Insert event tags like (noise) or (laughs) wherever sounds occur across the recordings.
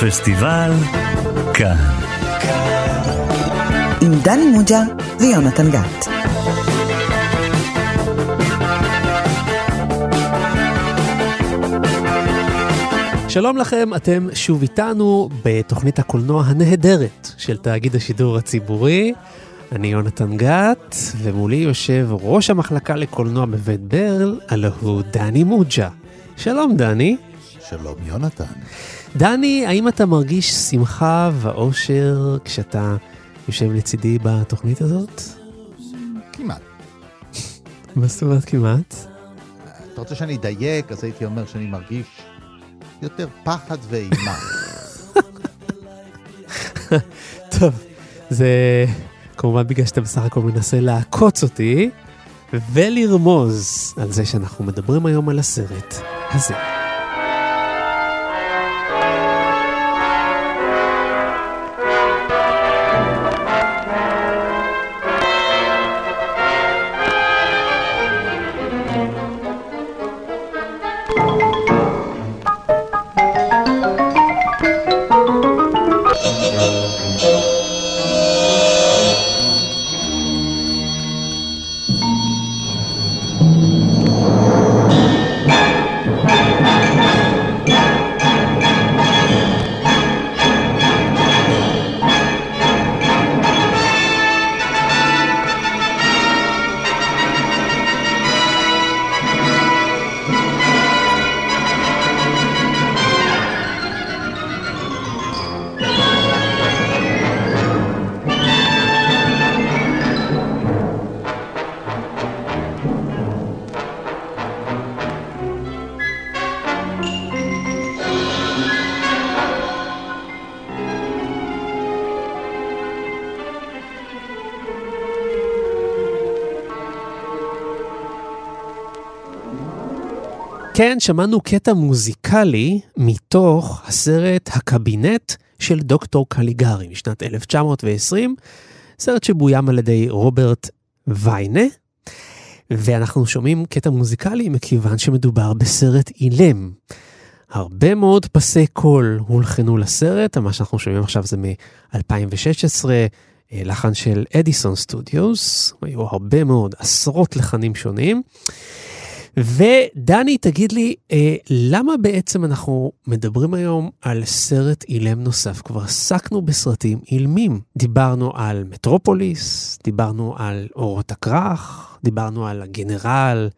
פסטיבל כאן. עם דני מוג'ה ויונתן גת. שלום לכם, אתם שוב איתנו בתוכנית הקולנוע הנהדרת של תאגיד השידור הציבורי. אני יונתן גת, ומולי יושב ראש המחלקה לקולנוע בבית ברל, הלו הוא דני מוג'ה. שלום דני. שלום יונתן. דני, האם אתה מרגיש שמחה ואושר כשאתה יושב לצידי בתוכנית הזאת? כמעט. מה זאת אומרת כמעט? אתה רוצה שאני אדייק, אז הייתי אומר שאני מרגיש יותר פחד ואימה. טוב, זה כמובן בגלל שאתה בסך הכל מנסה לעקוץ אותי ולרמוז על זה שאנחנו מדברים היום על הסרט הזה. כן, שמענו קטע מוזיקלי מתוך הסרט הקבינט של דוקטור קליגרי משנת 1920, סרט שבוים על ידי רוברט ויינה, ואנחנו שומעים קטע מוזיקלי מכיוון שמדובר בסרט אילם. הרבה מאוד פסי קול הולחנו לסרט, מה שאנחנו שומעים עכשיו זה מ-2016, לחן של אדיסון סטודיוס, היו הרבה מאוד, עשרות לחנים שונים. ודני, תגיד לי, אה, למה בעצם אנחנו מדברים היום על סרט אילם נוסף? כבר עסקנו בסרטים אילמים. דיברנו על מטרופוליס, דיברנו על אורות הכרך, דיברנו על הגנרל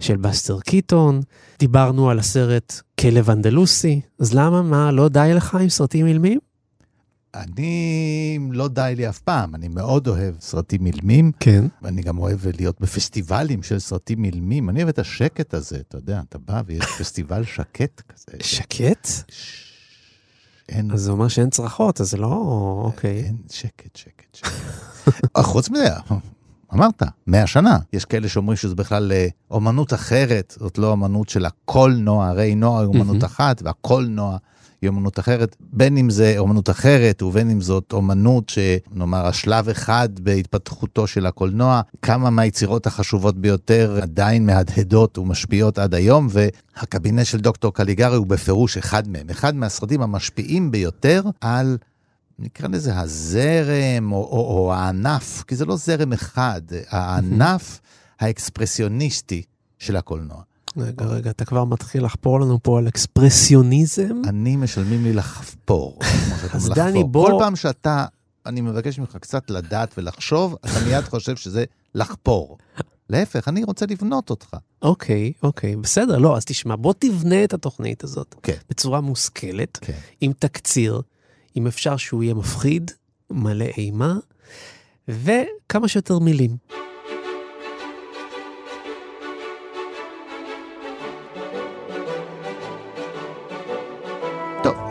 של בסטר קיטון, דיברנו על הסרט כלב אנדלוסי, אז למה, מה, לא די לך עם סרטים אילמים? אני, לא די לי אף פעם, אני מאוד אוהב סרטים אילמים. כן. ואני גם אוהב להיות בפסטיבלים של סרטים אילמים. אני אוהב את השקט הזה, אתה יודע, אתה בא ויש (laughs) פסטיבל שקט כזה. שקט? אין, אז זה אומר שאין צרחות, אז זה לא... אוקיי. אין, שקט, שקט, שקט. חוץ מזה, אמרת, מאה שנה. יש כאלה שאומרים שזה בכלל אה, אומנות אחרת, זאת לא אומנות של הקולנוע, הרי נוער היא אומנות אחת, והקולנוע היא אומנות אחרת. בין אם זה אומנות אחרת, ובין אם זאת אומנות שנאמר השלב אחד בהתפתחותו של הקולנוע, כמה מהיצירות החשובות ביותר עדיין מהדהדות ומשפיעות עד היום, והקבינט של דוקטור קליגרי הוא בפירוש אחד מהם. אחד מהסרטים המשפיעים ביותר על... נקרא לזה הזרם או, או, או הענף, כי זה לא זרם אחד, הענף האקספרסיוניסטי של הקולנוע. רגע, רגע, אתה כבר מתחיל לחפור לנו פה על אקספרסיוניזם? אני משלמים לי לחפור. אז דני, בוא... כל פעם שאתה, אני מבקש ממך קצת לדעת ולחשוב, אתה מיד חושב שזה לחפור. להפך, אני רוצה לבנות אותך. אוקיי, אוקיי, בסדר, לא, אז תשמע, בוא תבנה את התוכנית הזאת כן. בצורה מושכלת, כן. עם תקציר, אם אפשר שהוא יהיה מפחיד, מלא אימה, וכמה שיותר מילים.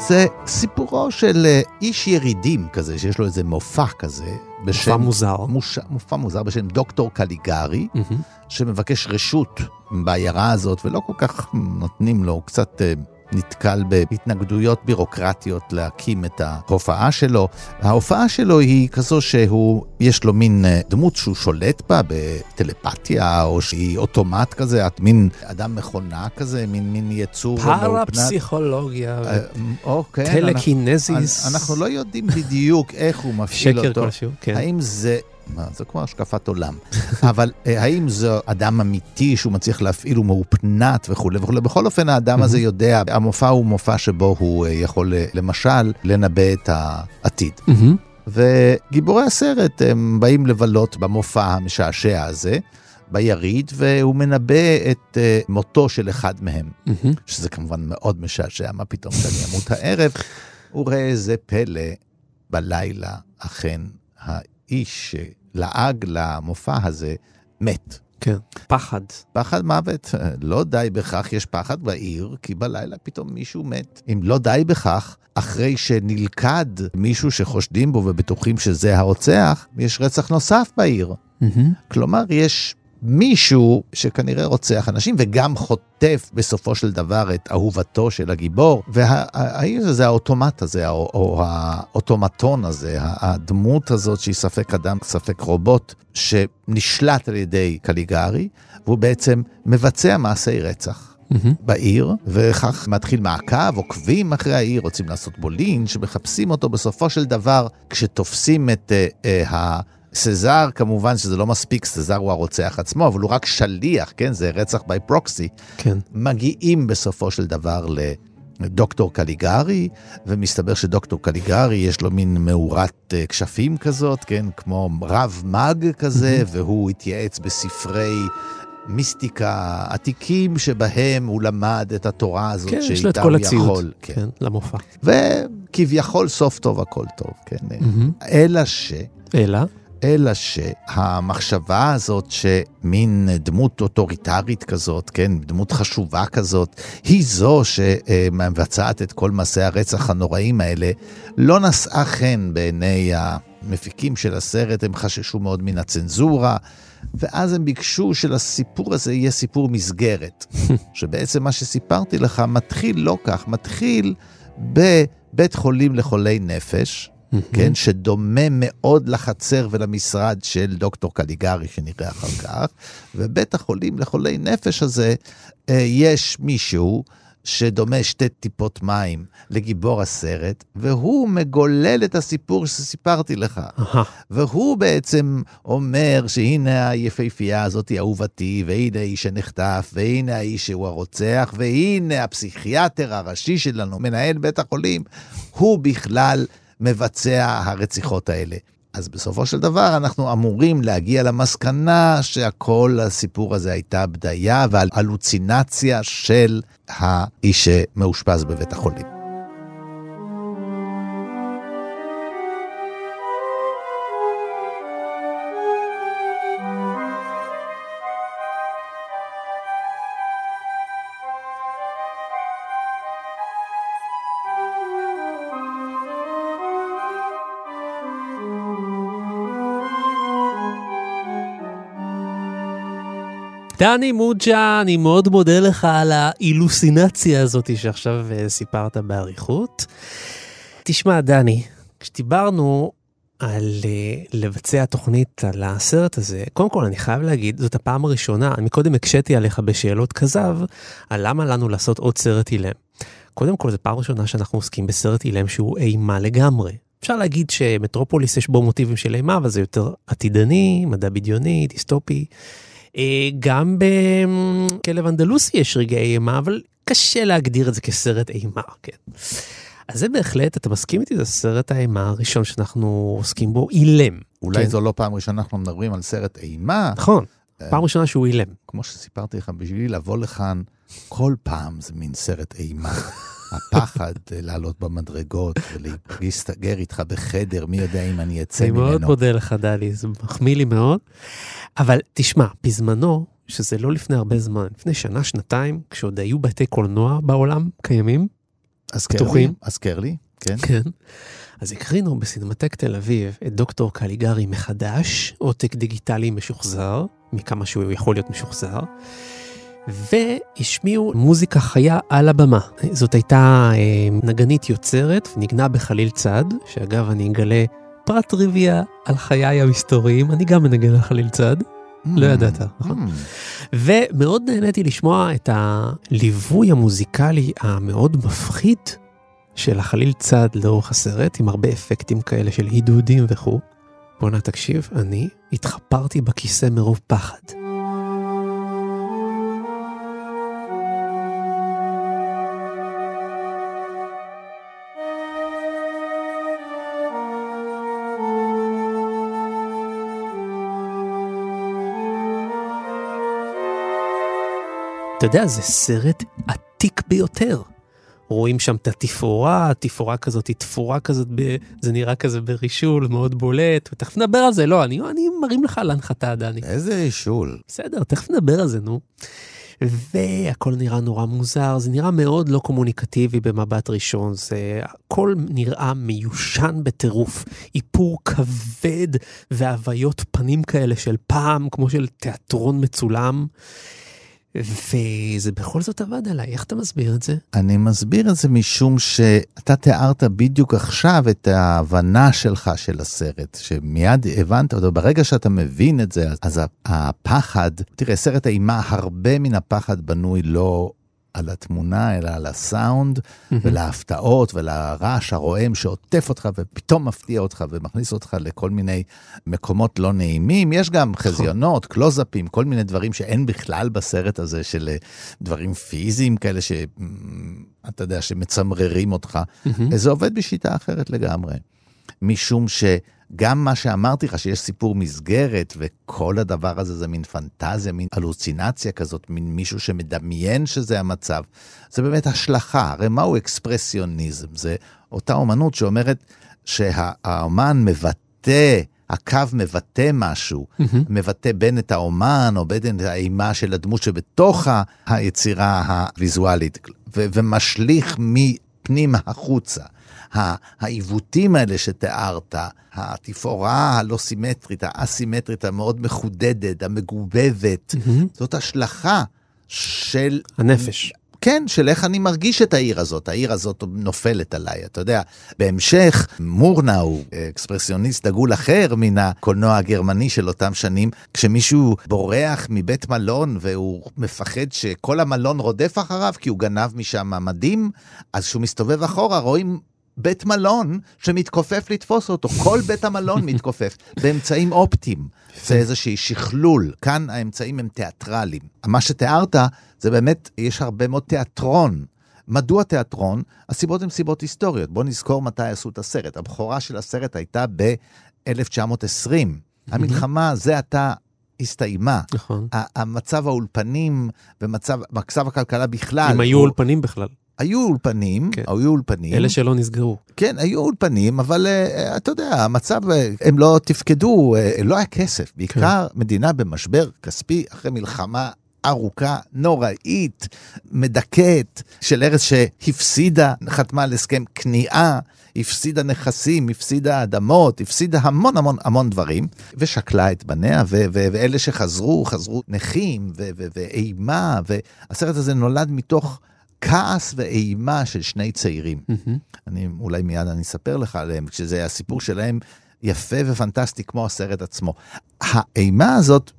זה סיפורו של אה, איש ירידים כזה, שיש לו איזה מופע כזה. בשם, מופע מוזר. מוש, מופע מוזר בשם דוקטור קליגרי, מהמם. שמבקש רשות בעיירה הזאת, ולא כל כך נותנים לו, קצת אה, נתקל בהתנגדויות בירוקרטיות להקים את ההופעה שלו. ההופעה שלו היא כזו שהוא, יש לו מין אה, דמות שהוא שולט בה בטלפתיה, או שהיא אוטומט כזה, את מין אדם מכונה כזה, מין, מין יצור. פרפסיכולוגיה, אה, אוקיי. טלקינזיס. אנחנו לא יודעים בדיוק איך הוא מפעיל שקר אותו. כלשהו, כן. האם זה... מה, זה כמו השקפת עולם. (laughs) אבל אה, האם זה אדם אמיתי שהוא מצליח להפעיל, הוא מאופנת וכולי וכולי? בכל אופן, האדם הזה יודע, המופע הוא מופע שבו הוא אה, יכול, אה, למשל, לנבא את העתיד. וגיבורי הסרט הם באים לבלות במופע המשעשע הזה, ביריד, והוא מנבא את אה, מותו של אחד מהם, מהמם. שזה כמובן מאוד משעשע, מה פתאום שאני אמות הערב. וראה איזה פלא, בלילה אכן האיש שלעג למופע הזה מת. כן. פחד. פחד מוות, לא די בכך, יש פחד בעיר, כי בלילה פתאום מישהו מת. אם לא די בכך, אחרי שנלכד מישהו שחושדים בו ובטוחים שזה הרוצח, יש רצח נוסף בעיר. מהמם. כלומר, יש מישהו שכנראה רוצח אנשים וגם חוטף בסופו של דבר את אהובתו של הגיבור. והאיש הזה, האוטומט הזה, או, או האוטומטון הזה, הדמות הזאת שהיא ספק אדם, ספק רובוט, שנשלט על ידי קליגרי, והוא בעצם מבצע מעשי רצח. מהמם. בעיר, וכך מתחיל מעקב, עוקבים אחרי העיר, רוצים לעשות בו לינץ', מחפשים אותו בסופו של דבר, כשתופסים את אה, אה, הסזר, כמובן שזה לא מספיק, סזר הוא הרוצח עצמו, אבל הוא רק שליח, כן? זה רצח by proxy. כן. מגיעים בסופו של דבר לדוקטור קליגרי, ומסתבר שדוקטור קליגרי יש לו מין מאורת אה, כשפים כזאת, כן? כמו רב מאג כזה, והוא התייעץ בספרי... מיסטיקה עתיקים שבהם הוא למד את התורה הזאת כן, יש לו את שאיתה כל הוא הציוד. יכול. כן. כן, למופע. וכביכול סוף טוב הכל טוב, כן. מהמם. אלא ש... אלא? אלא שהמחשבה הזאת שמין דמות אוטוריטרית כזאת, כן, דמות חשובה כזאת, היא זו שמבצעת את כל מעשי הרצח הנוראים האלה, לא נשאה חן בעיני המפיקים של הסרט, הם חששו מאוד מן הצנזורה, ואז הם ביקשו שלסיפור הזה יהיה סיפור מסגרת. (laughs) שבעצם מה שסיפרתי לך מתחיל לא כך, מתחיל בבית חולים לחולי נפש, כן, שדומה מאוד לחצר ולמשרד של דוקטור קליגרי שנראה אחר כך, ובית החולים לחולי נפש הזה, אה, יש מישהו שדומה שתי טיפות מים לגיבור הסרט, והוא מגולל את הסיפור שסיפרתי לך. אהה. והוא בעצם אומר שהנה היפהפייה הזאת היא אהובתי, והנה האיש שנחטף, והנה האיש שהוא הרוצח, והנה הפסיכיאטר הראשי שלנו, מנהל בית החולים, הוא בכלל מבצע הרציחות האלה. אז בסופו של דבר אנחנו אמורים להגיע למסקנה שהכל הסיפור הזה הייתה בדיה והלוצינציה של האיש שמאושפז בבית החולים. דני מוג'ה, אני מאוד מודה לך על האילוסינציה הזאת שעכשיו אה, סיפרת באריכות. תשמע, דני, כשדיברנו על אה, לבצע תוכנית על הסרט הזה, קודם כל אני חייב להגיד, זאת הפעם הראשונה, אני קודם הקשיתי עליך בשאלות כזב, על למה לנו לעשות עוד סרט אילם. קודם כל, זו פעם ראשונה שאנחנו עוסקים בסרט אילם שהוא אימה לגמרי. אפשר להגיד שמטרופוליס יש בו מוטיבים של אימה, אבל זה יותר עתידני, מדע בדיוני, דיסטופי. אה, גם בכלב אנדלוסי יש רגעי אימה, אבל קשה להגדיר את זה כסרט אימה, כן. אז זה בהחלט, אתה מסכים איתי, זה סרט האימה הראשון שאנחנו עוסקים בו, אילם. אולי כן. זו לא פעם ראשונה אנחנו מדברים על סרט אימה. נכון, פעם ראשונה שהוא אילם. כמו שסיפרתי לך, בשבילי לבוא לכאן כל פעם זה מין סרט אימה. (laughs) הפחד אה, לעלות במדרגות ולהסתגר איתך בחדר, מי יודע אם אני אצא אני ממנו. מאוד מודה לך, דלי, זה מחמיא לי מאוד. אבל תשמע, בזמנו, שזה לא לפני הרבה זמן, לפני שנה, שנתיים, כשעוד היו בתי קולנוע בעולם קיימים, הזכר פתוחים. לי, הזכר לי, כן. כן. אז הקרינו בסינמטק תל אביב את דוקטור קליגרי מחדש, עותק דיגיטלי משוחזר, מכמה שהוא יכול להיות משוחזר, והשמיעו מוזיקה חיה על הבמה. זאת הייתה אה, נגנית יוצרת, ניגנה בחליל צד, שאגב אני אגלה פרט טריוויה על חיי המסתוריים, אני גם מנגן על חליל צד. לא ידעת, נכון? ומאוד נהניתי לשמוע את הליווי המוזיקלי המאוד מפחיד של החליל צד לאורך הסרט, עם הרבה אפקטים כאלה של הידודים וכו'. בואנה תקשיב, אני התחפרתי בכיסא מרוב פחד. אתה יודע, זה סרט עתיק ביותר. רואים שם את התפאורה, תפאורה כזאת, תפאורה כזאת, ב... זה נראה כזה ברישול מאוד בולט, ותכף נדבר על זה, לא, אני, אני מרים לך להנחתה, דני. איזה רישול. בסדר, תכף נדבר על זה, נו. והכל נראה נורא מוזר, זה נראה מאוד לא קומוניקטיבי במבט ראשון, זה הכל נראה מיושן בטירוף, איפור כבד והוויות פנים כאלה של פעם, כמו של תיאטרון מצולם. וזה בכל זאת עבד עליי, איך אתה מסביר את זה? אני מסביר את זה משום שאתה תיארת בדיוק עכשיו את ההבנה שלך של הסרט, שמיד הבנת אותו, ברגע שאתה מבין את זה, אז הפחד, תראה, סרט אימה, הרבה מן הפחד בנוי לא על התמונה, אלא על הסאונד, mm-hmm. ולהפתעות ולרעש הרועם שעוטף אותך ופתאום מפתיע אותך ומכניס אותך לכל מיני מקומות לא נעימים. יש גם נכון. חזיונות, קלוזאפים, כל מיני דברים שאין בכלל בסרט הזה של אה, דברים פיזיים כאלה שאתה יודע, שמצמררים אותך. Mm-hmm. זה עובד בשיטה אחרת לגמרי. משום ש... גם מה שאמרתי לך, שיש סיפור מסגרת, וכל הדבר הזה זה מין פנטזיה, מין הלוצינציה כזאת, מין מישהו שמדמיין שזה המצב, זה באמת השלכה. הרי מהו אקספרסיוניזם? זה אותה אומנות שאומרת שהאומן מבטא, הקו מבטא משהו, mm-hmm. מבטא בין את האומן או בין את האימה של הדמות שבתוך היצירה הוויזואלית, ו- ומשליך מפנים החוצה. העיוותים האלה שתיארת, התפאורה הלא סימטרית, האסימטרית, המאוד מחודדת, המגובבת, mm-hmm. זאת השלכה של... הנפש. כן, של איך אני מרגיש את העיר הזאת. העיר הזאת נופלת עליי. אתה יודע, בהמשך, מורנה הוא אקספרסיוניסט דגול אחר מן הקולנוע הגרמני של אותם שנים. כשמישהו בורח מבית מלון והוא מפחד שכל המלון רודף אחריו כי הוא גנב משם מדים, אז כשהוא מסתובב אחורה רואים בית מלון שמתכופף לתפוס אותו, כל בית המלון (laughs) מתכופף, באמצעים אופטיים. זה איזשהי שכלול, כאן האמצעים הם תיאטרליים. מה שתיארת, זה באמת, יש הרבה מאוד תיאטרון. מדוע תיאטרון? הסיבות הן סיבות היסטוריות. בואו נזכור מתי עשו את הסרט. הבכורה של הסרט הייתה ב-1920. המלחמה זה עתה הסתיימה. נכון. המצב האולפנים ומצב הכלכלה בכלל. אם היו אולפנים בכלל. היו אולפנים, כן. היו אולפנים. אלה שלא נסגרו. כן, היו אולפנים, אבל uh, אתה יודע, המצב, uh, הם לא תפקדו, uh, לא היה כסף. בעיקר כן. מדינה במשבר כספי אחרי מלחמה ארוכה, נוראית, מדכאת, של ארץ שהפסידה, חתמה על הסכם כניעה, הפסידה נכסים, הפסידה אדמות, הפסידה המון המון המון דברים, ושקלה את בניה, ו- ו- ואלה שחזרו, חזרו נכים, ו- ו- ואימה, והסרט הזה נולד מתוך... כעס ואימה של שני צעירים. Mm-hmm. אני, אולי מיד אני אספר לך עליהם, כשזה הסיפור שלהם יפה ופנטסטי כמו הסרט עצמו. האימה הזאת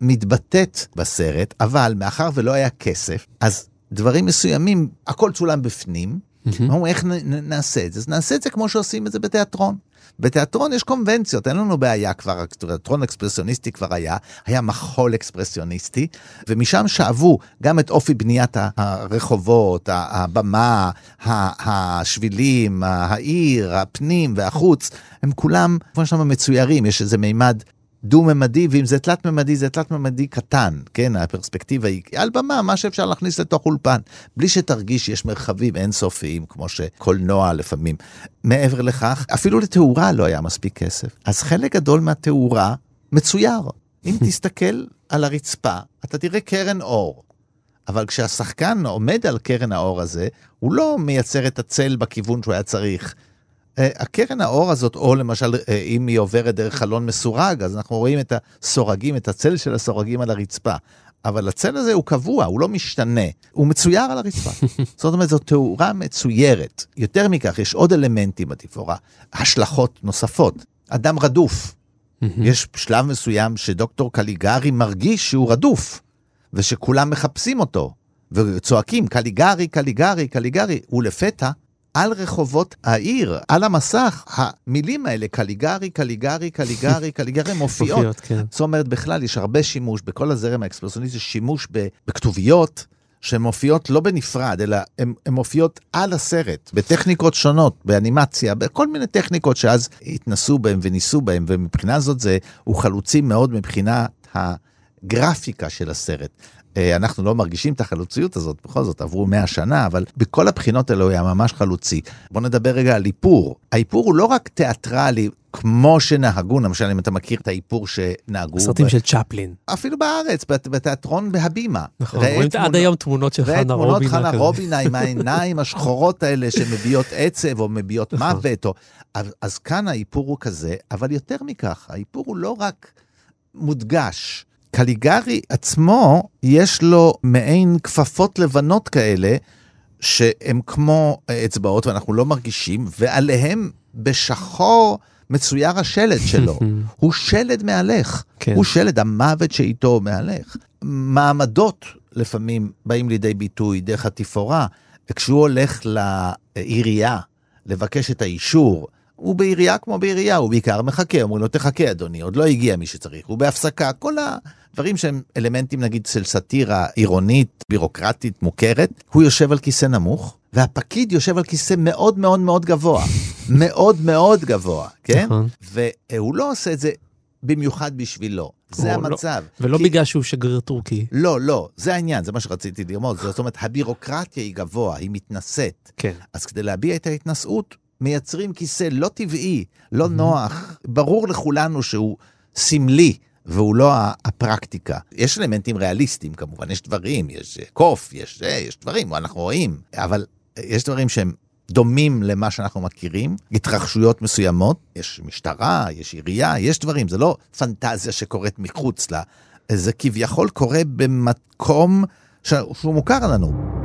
מתבטאת בסרט, אבל מאחר ולא היה כסף, אז דברים מסוימים, הכל צולם בפנים, Mm-hmm. אמרו, איך נעשה את זה? אז נעשה את זה כמו שעושים את זה בתיאטרון. בתיאטרון יש קונבנציות, אין לנו בעיה כבר, תיאטרון אקספרסיוניסטי כבר היה, היה מחול אקספרסיוניסטי, ומשם שאבו גם את אופי בניית הרחובות, הבמה, השבילים, העיר, הפנים והחוץ, הם כולם, כמו שאנחנו מצוירים, יש איזה מימד דו-ממדי, ואם זה תלת-ממדי, זה תלת-ממדי קטן, כן? הפרספקטיבה היא על במה, מה שאפשר להכניס לתוך אולפן, בלי שתרגיש שיש מרחבים אינסופיים, כמו שקולנוע לפעמים. מעבר לכך, אפילו לתאורה לא היה מספיק כסף. אז חלק גדול מהתאורה מצויר. אם (laughs) תסתכל על הרצפה, אתה תראה קרן אור. אבל כשהשחקן עומד על קרן האור הזה, הוא לא מייצר את הצל בכיוון שהוא היה צריך. אה, הקרן האור הזאת, או למשל, אה, אם היא עוברת דרך חלון מסורג, אז אנחנו רואים את הסורגים, את הצל של הסורגים על הרצפה. אבל הצל הזה הוא קבוע, הוא לא משתנה, הוא מצויר על הרצפה. (laughs) זאת אומרת, זו תאורה מצוירת. יותר מכך, יש עוד אלמנטים בתפאורה, השלכות נוספות. אדם רדוף. יש שלב מסוים שדוקטור קליגרי מרגיש שהוא רדוף, ושכולם מחפשים אותו, וצועקים, קליגרי, קליגרי, קליגרי, ולפתע על רחובות העיר, על המסך, המילים האלה, קליגרי, קליגרי, קליגרי, (laughs) קליגרי, מופיעות. מופיעות, כן. זאת אומרת, בכלל יש הרבה שימוש, בכל הזרם האקספרסיוניסטי, שימוש בכתוביות. שהן מופיעות לא בנפרד, אלא הן מופיעות על הסרט, בטכניקות שונות, באנימציה, בכל מיני טכניקות שאז התנסו בהן וניסו בהן, ומבחינה זאת זה, הוא חלוצי מאוד מבחינת הגרפיקה של הסרט. אה, אנחנו לא מרגישים את החלוציות הזאת, בכל זאת עברו 100 שנה, אבל בכל הבחינות האלו הוא היה ממש חלוצי. בוא נדבר רגע על איפור. האיפור הוא לא רק תיאטרלי, כמו שנהגו, למשל אם אתה מכיר את האיפור שנהגו, סרטים ב- של צ'פלין. אפילו בארץ, בת- בתיאטרון בהבימה. נכון, רואים תמונות- עד היום תמונות של חנה תמונות רובינה. חנה כזה. רובינה עם העיניים השחורות האלה שמביעות עצב או מביעות נכון. מוות. או... אז כאן האיפור הוא כזה, אבל יותר מכך, האיפור הוא לא רק מודגש. קליגרי עצמו, יש לו מעין כפפות לבנות כאלה, שהן כמו אצבעות ואנחנו לא מרגישים, ועליהם בשחור מצויר השלד שלו. (laughs) הוא שלד מהלך. כן. הוא שלד המוות שאיתו מהלך. מעמדות לפעמים באים לידי ביטוי דרך התפאורה. כשהוא הולך לעירייה לבקש את האישור, הוא בעירייה כמו בעירייה, הוא בעיקר מחכה, אומרים לו תחכה אדוני, עוד לא הגיע מי שצריך, הוא בהפסקה, כל הדברים שהם אלמנטים נגיד של סאטירה עירונית, בירוקרטית, מוכרת, הוא יושב על כיסא נמוך, והפקיד יושב על כיסא מאוד מאוד מאוד גבוה, (laughs) מאוד מאוד גבוה, כן? נכון. והוא לא עושה את זה במיוחד בשבילו, זה לא- המצב. ולא כי- בגלל שהוא שגריר טורקי. לא, לא, זה העניין, זה מה שרציתי לרמוז. זאת אומרת, הבירוקרטיה היא גבוה, היא מתנשאת. כן. אז כדי להביע את ההתנשאות, מייצרים כיסא לא טבעי, לא נוח. ברור לכולנו שהוא סמלי, והוא לא הפרקטיקה. יש אלמנטים ריאליסטיים כמובן, יש דברים, יש אה, קוף, יש, אה, יש דברים, אנחנו רואים, אבל אה, יש דברים שהם דומים למה שאנחנו מכירים, התרחשויות מסוימות, יש משטרה, יש עירייה, יש דברים, זה לא פנטזיה שקורית מחוץ לה, זה כביכול קורה במקום שהוא מוכר לנו.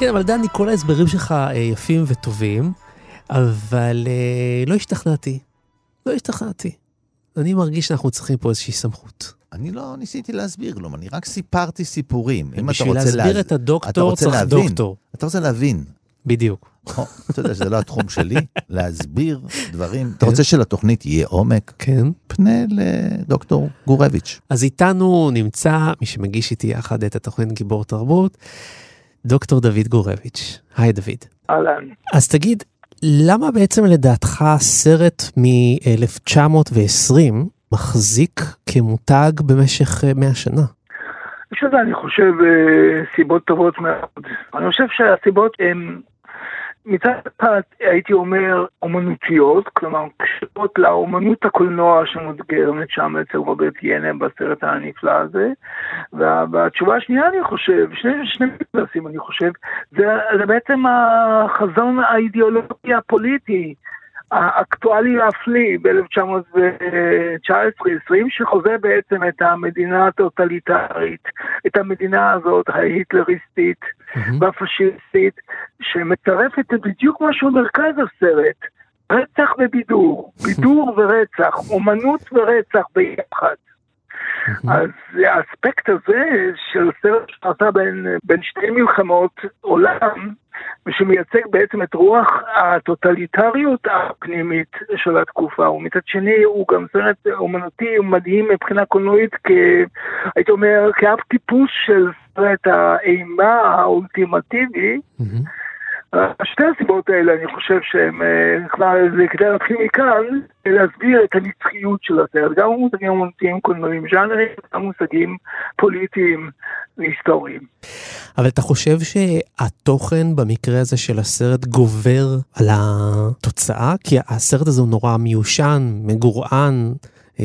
כן, אבל דני, כל ההסברים שלך אה, יפים וטובים, אבל אה, לא השתכנעתי. לא השתכנעתי. אני מרגיש שאנחנו צריכים פה איזושהי סמכות. אני לא ניסיתי להסביר כלום, אני רק סיפרתי סיפורים. אם אתה בשביל רוצה להסביר להז- את אתה הדוקטור צריך להבין. דוקטור. אתה רוצה להבין. בדיוק. או, אתה יודע שזה לא התחום שלי, (laughs) להסביר דברים. אתה רוצה שלתוכנית יהיה עומק? כן. פנה לדוקטור גורביץ'. אז איתנו נמצא מי שמגיש איתי יחד את התוכנית גיבור תרבות, דוקטור דוד גורביץ'. היי דוד. אהלן. אז תגיד, למה בעצם לדעתך סרט מ-1920 מחזיק כמותג במשך אה, 100 שנה? יש לזה, אני חושב, אה, סיבות טובות מאוד. אני חושב שהסיבות הן מצד אחד, הייתי אומר, אומנותיות, כלומר, קשורות לאומנות הקולנוע שמודגרת שם אצל רוברט יינה בסרט הנפלא הזה. וה- והתשובה השנייה, אני חושב, שני, שני מפלסים, אני חושב, זה, זה בעצם החזון האידיאולוגי הפוליטי. האקטואלי להפליא ב-1919-20, שחוזה בעצם את המדינה הטוטליטרית, את המדינה הזאת, ההיטלריסטית והפשיסטית, שמצרפת בדיוק מה שהוא מרכז הסרט, רצח ובידור, (laughs) בידור ורצח, אומנות ורצח ביחד. אז האספקט הזה של סרט שנעשה בין, בין שתי מלחמות עולם, ושמייצג בעצם את רוח הטוטליטריות הפנימית של התקופה, ומצד שני הוא גם סרט אומנותי מדהים מבחינה קולנועית, כ... הייתי אומר, כאב טיפוס של סרט האימה האולטימטיבי, שתי הסיבות האלה, אני חושב שהם אה, כבר, זה כדי להתחיל מכאן, להסביר את הנצחיות של הסרט, גם מושגים אומנותיים קולנועיים ז'אנרים, גם מושגים פוליטיים והיסטוריים. אבל אתה חושב שהתוכן במקרה הזה של הסרט גובר על התוצאה? כי הסרט הזה הוא נורא מיושן, מגורען, אה,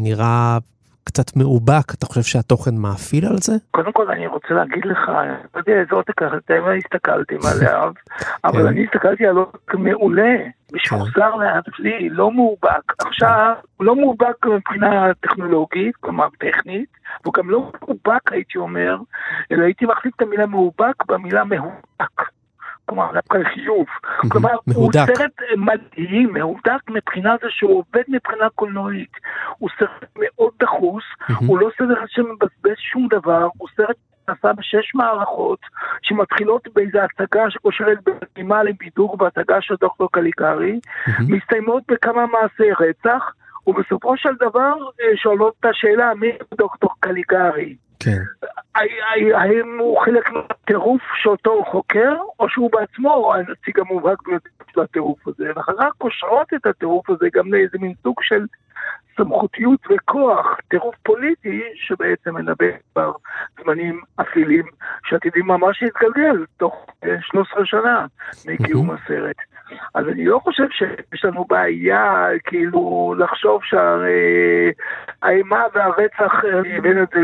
נראה קצת מאובק, אתה חושב שהתוכן מאפיל על זה? קודם כל אני רוצה להגיד לך, לא יודע איזה עותק אתם הסתכלתם עליו, (laughs) אבל אני הסתכלתי על עותק מעולה, משוחזר להפליא, לא מאובק. עכשיו, הוא לא מאובק מבחינה טכנולוגית, כלומר טכנית, והוא גם לא מאובק הייתי אומר, אלא הייתי מחליף את המילה מאובק במילה מהובק. כלומר, דווקא לחיוב. כלומר, הוא סרט מדהים, מהודק מבחינה זה שהוא עובד מבחינה קולנועית. הוא סרט מאוד דחוס, הוא לא סרט שמבזבז שום דבר, הוא סרט נעשה בשש מערכות שמתחילות באיזו הצגה שקושרת בגימה לבידור בהצגה של דוקטור קליגרי, מסתיימות בכמה מעשי רצח, ובסופו של דבר שואלות את השאלה מי דוקטור קליגרי. כן. האם הוא חלק מהטירוף שאותו הוא חוקר, או שהוא בעצמו הנציג המובהק ביותר של הטירוף הזה, ואחר כך קושרות את הטירוף הזה גם לאיזה מין סוג של סמכותיות וכוח, טירוף פוליטי, שבעצם מנבא כבר זמנים אפלים, שעתידים ממש להתגלגל תוך 13 שנה מקיום הסרט. אז אני לא חושב שיש לנו בעיה כאילו לחשוב שהאימה והרצח הבאנו את זה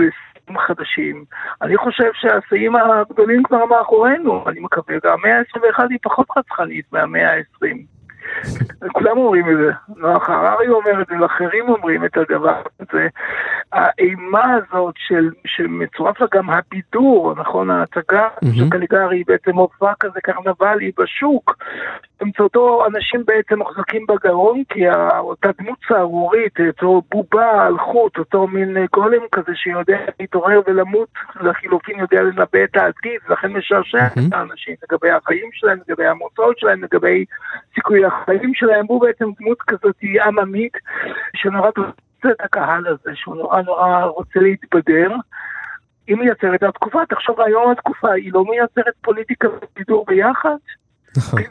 חדשים. אני חושב שהשיאים הגדולים כבר מאחורינו, אני מקווה, והמאה ה-21 היא פחות רצחנית מהמאה ה-20. כולם אומרים את זה, נוח הררי אומר את זה, ואחרים אומרים את הדבר הזה. האימה הזאת של, שמצורף לה גם הבידור, נכון, ההצגה mm-hmm. של קליגרי היא בעצם מופע כזה קרנבלי בשוק, באמצעותו אנשים בעצם מוחזקים בגרון, כי אותה דמות סהרורית, אותו בובה על חוט, אותו מין גולם כזה שיודע להתעורר ולמות, לחילופין יודע לנבא את העתיד, לכן משעשע mm-hmm. את האנשים לגבי החיים שלהם, לגבי המוצאות שלהם, לגבי סיכוי החיים שלהם, הוא בעצם דמות כזאת עממית, שנורא רוצה את הקהל הזה, שהוא נורא נורא רוצה להתבדר. היא מייצרת התקופה, תחשוב היום התקופה, היא לא מייצרת פוליטיקה ובידור ביחד? נכון.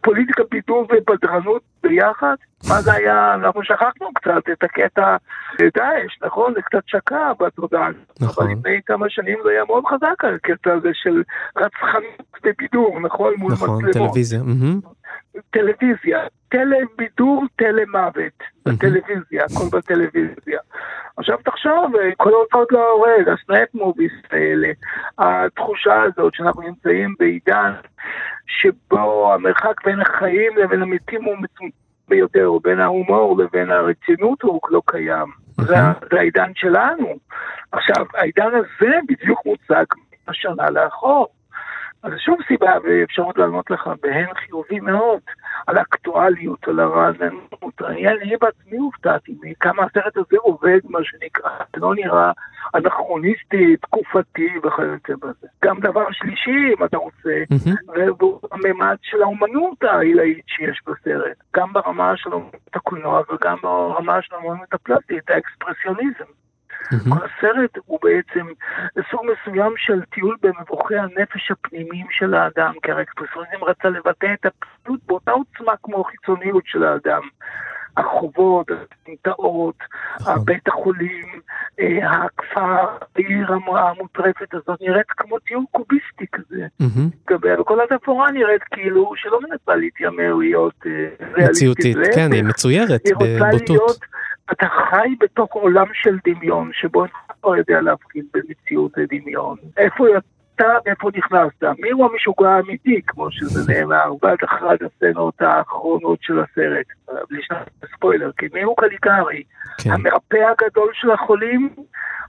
פוליטיקה, בידור ובדרנות ביחד? מה זה היה, אנחנו שכחנו קצת את הקטע דאעש, נכון? זה קצת שקע בתודעה. נכון. אבל לפני כמה שנים זה היה מאוד חזק, הקטע הזה של רצחנות ובידור, נכון? מול נכון, מצלמות. נכון, טלוויזיה. טלוויזיה, טלבידור, טלמוות, בטלוויזיה, הכל בטלוויזיה. עכשיו תחשוב, כל ההוצאות להורג, הסנייפ מוביס האלה, התחושה הזאת שאנחנו נמצאים בעידן שבו המרחק בין החיים לבין המתים הוא מצומצם ביותר, בין ההומור לבין הרצינות הוא לא קיים. זה, זה העידן שלנו. עכשיו, העידן הזה בדיוק מוצג השנה לאחור. אז שום סיבה ואפשרות לענות לך בהן חיובי מאוד על האקטואליות, על הרעננות. אני, בעצמי הופתעתי מכמה הסרט הזה עובד, מה שנקרא, זה לא נראה אנכרוניסטי, תקופתי וכיוצא בזה. גם דבר שלישי, אם אתה רוצה, והוא הממד של האומנות העילאית שיש בסרט, גם ברמה של אומנות הקולנוע וגם ברמה של האומנות הפלסטית, האקספרסיוניזם. Mm-hmm. כל הסרט הוא בעצם סוג מסוים של טיול במבוכי הנפש הפנימיים של האדם, כי הרי אקספרסיוניזם רצה לבטא את הפעילות באותה עוצמה כמו החיצוניות של האדם. החובות, הסמטאות, נכון. בית החולים, אה, הכפר, העיר המוטרפת הזאת נראית כמו טיול קוביסטי כזה. וכל התפאורה נראית כאילו שלא מנסה להתיימר להיות אה, ריאליסטית. מציאותית, כן, היא מצוירת בבוטות. אתה חי בתוך עולם של דמיון, שבו אתה לא יודע להבחין במציאות ודמיון. איפה יצאת, איפה נכנסת? מי הוא המשוגע האמיתי, כמו שזה נאמר, בעד אחת הסצנות האחרונות של הסרט. בלי ספוילר, כי מי הוא קליגרי? כן. המרפא הגדול של החולים?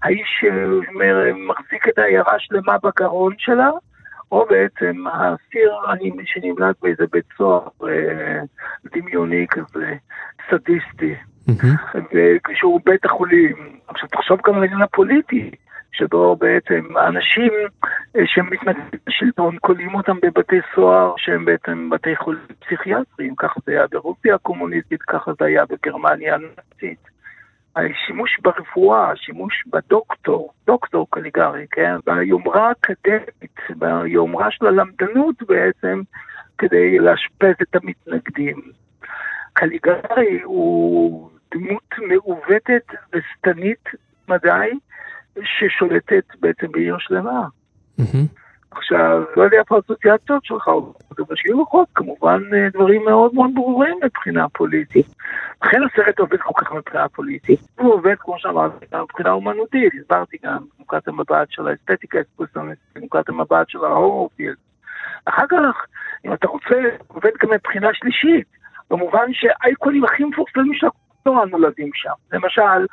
האיש שמחזיק את העיירה שלמה בגרון שלה? או בעצם האסיר שנמלט באיזה בית סוהר אה, דמיוני כזה, סדיסטי. וכשהוא בית החולים. עכשיו תחשוב גם על העניין הפוליטי, שבו בעצם האנשים אה, שמתנגדים לשלטון כולאים אותם בבתי סוהר שהם בעצם בתי חולים פסיכיאטריים, ככה זה היה ברוסיה הקומוניסטית, ככה זה היה בגרמניה הנאצית. השימוש ברפואה, השימוש בדוקטור, דוקטור קליגרי, כן, ביומרה האקדמית, ביומרה של הלמדנות בעצם, כדי לאשפז את המתנגדים. קליגרי הוא דמות מעוותת ושטנית מדי, ששולטת בעצם בעיר שלמה. עכשיו, לא יודע איפה האסוציאציות שלך, זה משאיר לך כמובן אה, דברים מאוד מאוד ברורים מבחינה פוליטית. לכן הסרט עובד כל כך מבחינה פוליטית. הוא עובד, כמו שאמרתי, גם מבחינה אומנותית, הסברתי גם, נקודת המבט של האסתטיקה נקודת המבט של ההורופילד. אחר כך, אם אתה רוצה, עובד גם מבחינה שלישית, במובן שהאייקונים הכי מפורסמים של לא נולדים שם. למשל,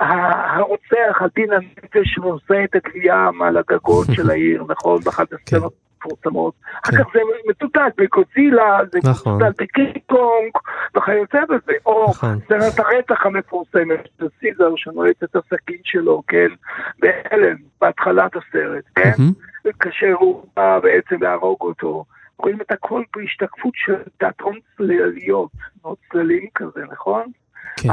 הרוצח, הדין הנפש שנושא את הגבייה מעל הגגות של (laughs) העיר, נכון? באחת הסצנות מפורסמות. אחר כך זה מצוטט בקוצילה, זה נכון. מצוטט בקינג קונג, וכיוצא בזה. או סצנת הרצח המפורסמת של סיזר שנועץ את הסכין שלו, כן? בהלם, בהתחלת הסרט, כן? כאשר הוא בא בעצם להרוג אותו. רואים את הכל בהשתקפות של תיאטרון צלליות, מאוד צללים כזה, נכון? כן.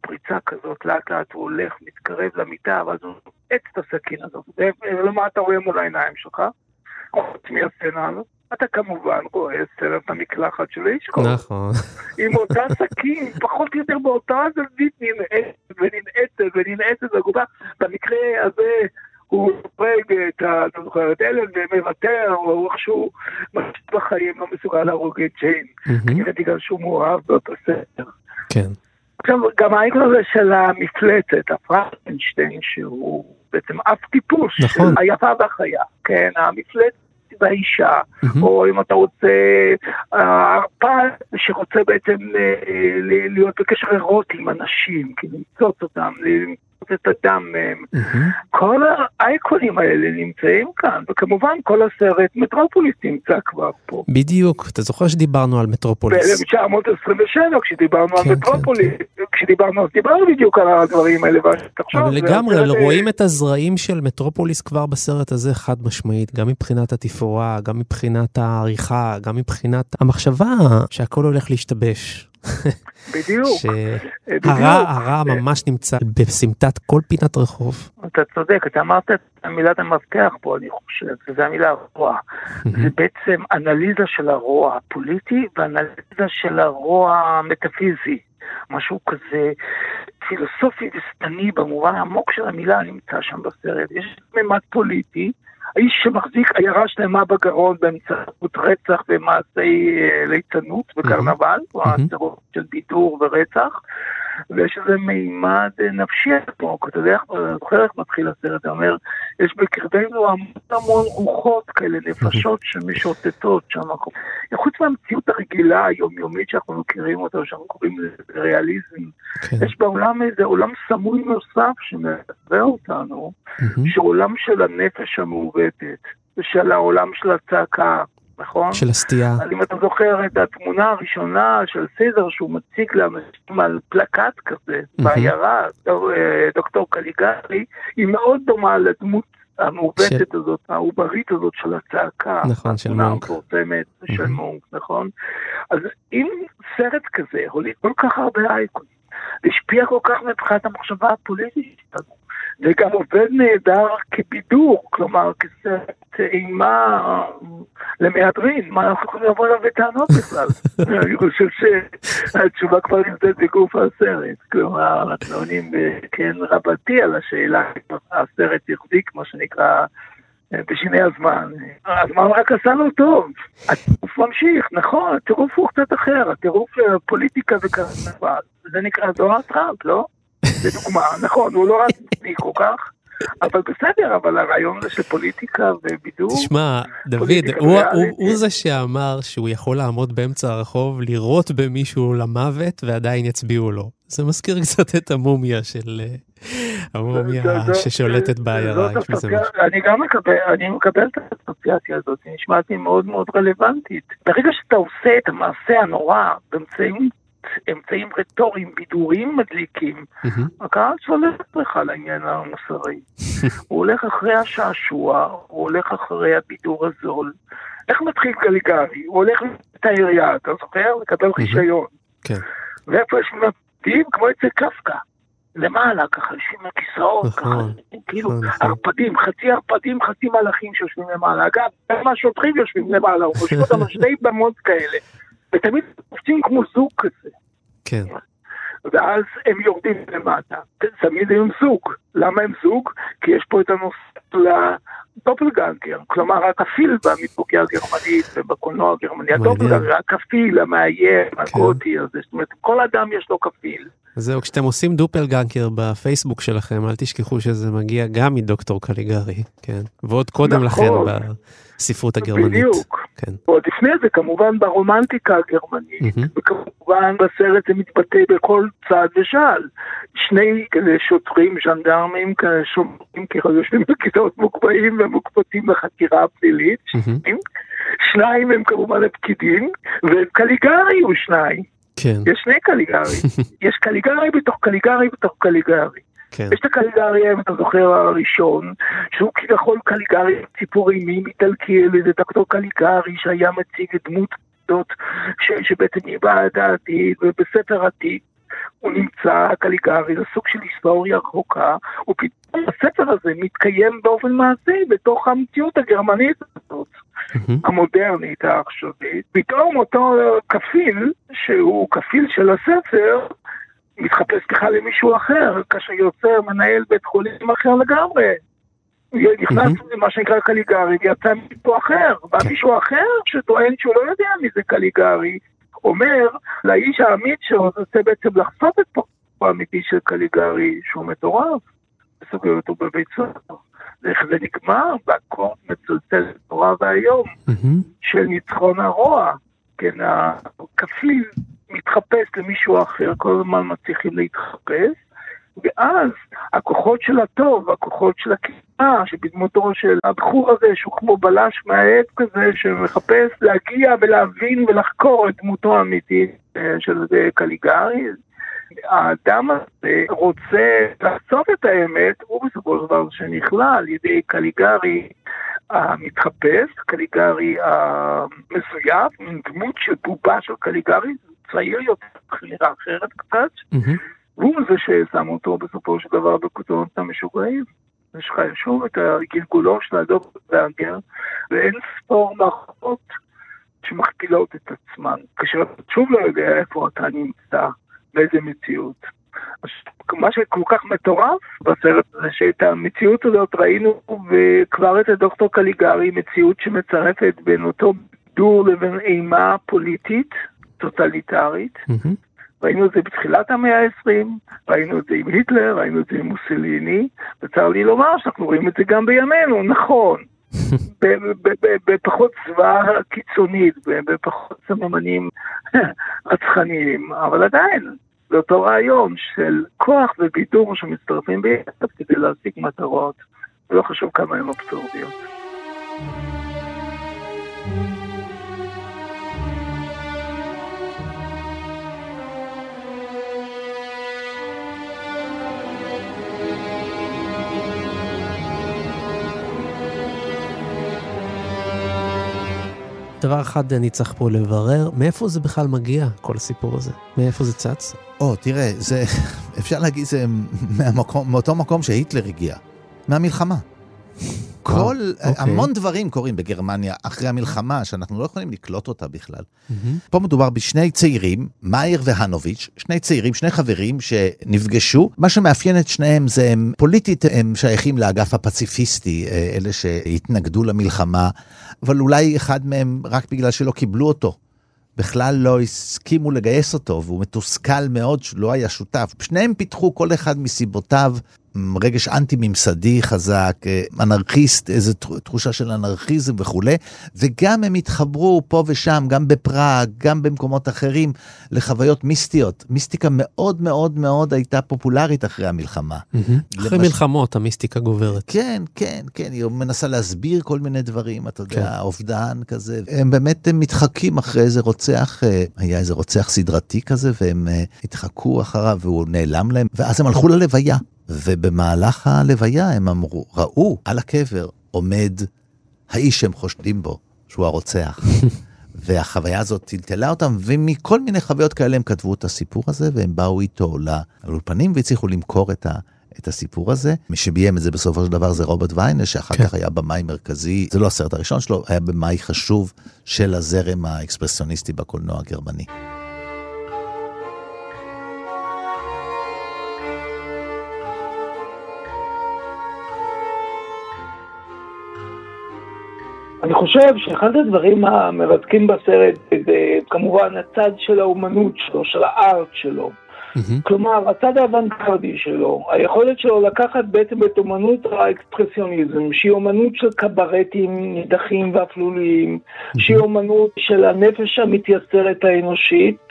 פריצה כזאת, לאט לאט הוא הולך, מתקרב למיטה, ואז הוא נועץ את הסכין הזאת. ולמה אתה רואה מול העיניים שלך? חוץ מהסצנה הזאת. אתה כמובן רואה סצנת המקלחת של אישקו. נכון. עם אותה סכין, פחות או יותר באותה זווית ננעצת וננעצת וננעצת בגובה. במקרה הזה הוא הורג את ה... אתה זוכר, את אלן ומוותר, או איכשהו בחיים, לא מסוגל להרוג את ג'יין. כנראה בגלל שהוא מאוהב באותו ספר. כן. עכשיו, גם העניין הזה של המפלצת, הפרנקנשטיין, שהוא בעצם אף טיפוס, נכון. היפה והחיה, כן, המפלצת והאישה, או אם אתה רוצה, הערפד שרוצה בעצם אה, להיות בקשר אירוטי עם אנשים, כי למצוץ אותם, את הדם מהם. כל האייקונים האלה נמצאים כאן, וכמובן כל הסרט מטרופוליס נמצא כבר פה. בדיוק, אתה זוכר שדיברנו על מטרופוליס. ב-1927, כשדיברנו כן, על מטרופוליס, כשדיברנו, אז דיברנו בדיוק על הדברים האלה, ועכשיו... אבל לגמרי, רואים את הזרעים של מטרופוליס כבר בסרט הזה חד משמעית, גם מבחינת התפאורה, גם מבחינת העריכה, גם מבחינת המחשבה שהכל הולך להשתבש. בדיוק. שהרע ממש נמצא בסמטת כל פינת רחוב. אתה צודק, אתה אמרת את מילת המפתח פה, אני חושב, וזו המילה רוע. זה בעצם אנליזה של הרוע הפוליטי ואנליזה של הרוע המטאפיזי. משהו כזה פילוסופי ושטני במובן העמוק של המילה נמצא שם בסרט. יש ממד פוליטי. האיש שמחזיק עיירה שלמה בגרון באמצעות רצח ומעשי ליצנות וקרנבל, או הסדרות של בידור ורצח, ויש איזה מימד נפשי פה, אתה יודע, איך מתחיל הסרט, אתה אומר, יש בקרבנו המון המון רוחות כאלה, נפשות שמשוטטות שם. חוץ מהמציאות הרגילה היומיומית שאנחנו מכירים אותה, שאנחנו קוראים לזה ריאליזם, יש בעולם איזה עולם סמוי נוסף שמלווה אותנו, שהוא עולם של הנפש המעוותת, ושל העולם של הצעקה. נכון? של הסטייה. אם אתה זוכר את התמונה הראשונה של סיזר שהוא מציג לאנשים על פלקט כזה, בעיירה, דוקטור קליגרי, היא מאוד דומה לדמות המעוותת הזאת, העוברית הזאת של הצעקה. נכון, של מונק. המפורסמת של מונק, נכון? אז אם סרט כזה הוליד כל כך הרבה אייקונים, והשפיע כל כך מבחינת המחשבה הפוליטית שלנו, וגם עובד נהדר כבידור, כלומר כסרט אימה למהדרין, מה אנחנו יכולים לבוא אליו בטענות בכלל? (laughs) אני חושב שהתשובה כבר נמצאת בגוף הסרט, כלומר אנחנו עונים כן רבתי על השאלה אם הסרט החזיק, מה שנקרא, בשיני הזמן. הזמן רק עשה לו טוב, הטירוף ממשיך, נכון, הטירוף הוא קצת אחר, הטירוף פוליטיקה וקרנבל, זה נקרא דואר טראמפ, לא? לדוגמה, נכון, הוא לא רצני כל כך, אבל בסדר, אבל הרעיון הזה של פוליטיקה ובידור... תשמע, דוד, הוא, הוא, הוא זה שאמר שהוא יכול לעמוד באמצע הרחוב, לירות במישהו למוות ועדיין יצביעו לו. זה מזכיר (laughs) קצת את המומיה של... המומיה ששולטת בעיירה. אני גם מקבל, אני מקבל את האסוציאציה הזאת, היא נשמעת לי מאוד מאוד רלוונטית. ברגע שאתה עושה את המעשה הנורא באמצעים אמצעים רטוריים, בידוריים מדליקים, הקהל שולט לך לעניין המוסרי. (laughs) הוא הולך אחרי השעשוע, הוא הולך אחרי הבידור הזול. איך מתחיל גליגרי? הוא הולך את העירייה, אתה זוכר? לקבל רישיון. כן. ואיפה יש מפתים? כמו אצל קפקא. למעלה, ככה יושבים על כיסאות, נכון, ככה, כאילו, נכון, נכון. ערפדים, חצי ערפדים, חצי מלאכים שיושבים למעלה. אגב, גם השוטרים יושבים למעלה, הוא חושב על שני במות כאלה. ותמיד קופצים כמו זוג כזה. כן. ואז הם יורדים למטה. תמיד הם זוג. למה הם זוג? כי יש פה את הנושא של הדופלגנגר, כלומר הכפיל במיתולוגיה הגרמנית ובקולנוע הגרמני. הדופלגנגר, הכפיל, המאיים, הגותי הזה, זאת אומרת, כל אדם יש לו כפיל. זהו, כשאתם עושים דופלגנקר בפייסבוק שלכם, אל תשכחו שזה מגיע גם מדוקטור קליגרי, כן? ועוד קודם לכן נכון. בספרות הגרמנית. בדיוק. כן. ועוד לפני זה, כמובן ברומנטיקה הגרמנית, מהמם. וכמובן בסרט זה מתבטא בכל צד ושעל. שני כאלה שוטרים, ז'נדרמים, כאלה שומרים, כאילו יושבים בכיתות מוקפאים ומוקפצים לחקירה הפלילית. שניים הם כמובן הפקידים, וקליגרי הוא שניים. כן, יש שני קליגרי. (laughs) יש קליגרי בתוך קליגרי בתוך קליגרי. כן. יש את הקליגרי, אם אתה זוכר, הראשון, שהוא כביכול קליגרי ציפורי מאיטלקי, איזה דוקטור קליגרי שהיה מציג דמות כזאת, ש- שבעצם היא בעד העתיד, ובספר עתיד. הוא נמצא, הקליגרי, זה סוג של היסטוריה רחוקה, ופתאום הספר הזה מתקיים באופן מעשי בתוך המציאות הגרמנית הזאת. המודרנית העכשווית, פתאום אותו כפיל, שהוא כפיל של הספר, מתחפש בכלל למישהו אחר, כאשר יוצא מנהל בית חולים אחר לגמרי. נכנס למה שנקרא קליגרי ויצא מישהו אחר, בא כן. מישהו אחר שטוען שהוא לא יודע מי זה קליגרי, אומר לאיש האמיץ שרוצה בעצם לחשוף את פרצופו האמיתי של קליגרי, שהוא מטורף, וסוגר אותו בבית סוהר. איך זה נגמר? באקורד מצלצל נורא ואיום. של ניצחון הרוע. כן, הכפיל מתחפש למישהו אחר, כל הזמן מצליחים להתחפש, ואז הכוחות של הטוב, הכוחות של הקנאה, שבדמותו של הבחור הזה, שהוא כמו בלש מהעט כזה, שמחפש להגיע ולהבין ולחקור את דמותו האמיתית אה, של קליגרי, האדם הזה רוצה לחשוף את האמת, הוא בסופו של דבר שנכלא על ידי קליגרי המתחפש, קליגרי המזויף, מין דמות של בובה של קליגרי, צעיר יותר, נראה אחרת קצת, מהמם. והוא זה ששם אותו בסופו של דבר בכותרות המשוגעים. יש לך שוב את הגלגולו של הדוב והגר, ואין ספור מערכות שמכפילות את עצמן, כאשר אתה שוב לא יודע איפה אתה נמצא, באיזה מציאות. מה שכל כך מטורף בסרט זה שאת המציאות הזאת ראינו וכבר את הדוקטור קליגרי, מציאות שמצרפת בין אותו דור לבין אימה פוליטית, טוטליטרית. מהמם. ראינו את זה בתחילת המאה ה-20, ראינו את זה עם היטלר, ראינו את זה עם מוסליני, וצר לי לומר שאנחנו רואים את זה גם בימינו, נכון. (laughs) בפחות צבא קיצונית, בפחות סממנים (laughs) רצחניים, אבל עדיין, זה אותו רעיון של כוח ובידור שמצטרפים ביחד כדי להשיג מטרות, ולא חשוב כמה הן אבסורדיות. דבר אחד אני צריך פה לברר, מאיפה זה בכלל מגיע, כל הסיפור הזה? מאיפה זה צץ? או, תראה, זה, (laughs) אפשר להגיד, זה (laughs) מהמקום, מאותו מקום שהיטלר הגיע, מהמלחמה. כל, אוקיי. המון דברים קורים בגרמניה אחרי המלחמה, שאנחנו לא יכולים לקלוט אותה בכלל. פה מדובר בשני צעירים, מאייר והנוביץ', שני צעירים, שני חברים שנפגשו. מה שמאפיין את שניהם זה הם פוליטית, הם שייכים לאגף הפציפיסטי, אה, אלה שהתנגדו למלחמה, אבל אולי אחד מהם רק בגלל שלא קיבלו אותו. בכלל לא הסכימו לגייס אותו, והוא מתוסכל מאוד שלא היה שותף. שניהם פיתחו כל אחד מסיבותיו רגש אנטי-ממסדי חזק, אה, אנרכיסט, איזו תחושה של אנרכיזם וכולי, וגם הם התחברו פה ושם, גם בפראג, גם במקומות אחרים, לחוויות מיסטיות. מיסטיקה מאוד מאוד מאוד הייתה פופולרית אחרי המלחמה. אחרי למש- מלחמות המיסטיקה גוברת. כן, כן, כן, היא מנסה להסביר כל מיני דברים, אתה יודע, כן. אובדן כזה. הם באמת הם מתחקים אחרי איזה רוצח, אה, היה איזה רוצח סדרתי כזה, והם אה, התחקו אחריו והוא נעלם להם, ואז הם הלכו ללוויה. ובמהלך הלוויה הם אמרו, ראו על הקבר עומד האיש שהם חושדים בו, שהוא הרוצח. (laughs) והחוויה הזאת טלטלה אותם, ומכל מיני חוויות כאלה הם כתבו את הסיפור הזה, והם באו איתו לאולפנים והצליחו למכור את ה... את הסיפור הזה. מי שביים את זה בסופו של דבר זה רוברט ויינר, שאחר כן. כך היה במאי מרכזי, זה לא הסרט הראשון שלו, היה במאי חשוב של הזרם האקספרסיוניסטי בקולנוע הגרמני. אני חושב שאחד הדברים המרתקים בסרט זה כמובן הצד של האומנות שלו, של הארט שלו. Mm-hmm. כלומר, הצד האוונגרדי שלו, היכולת שלו לקחת בעצם את אומנות האקספרסיוניזם, שהיא אומנות של קברטים נידחים ואפלוליים, mm-hmm. שהיא אומנות של הנפש המתייסרת האנושית,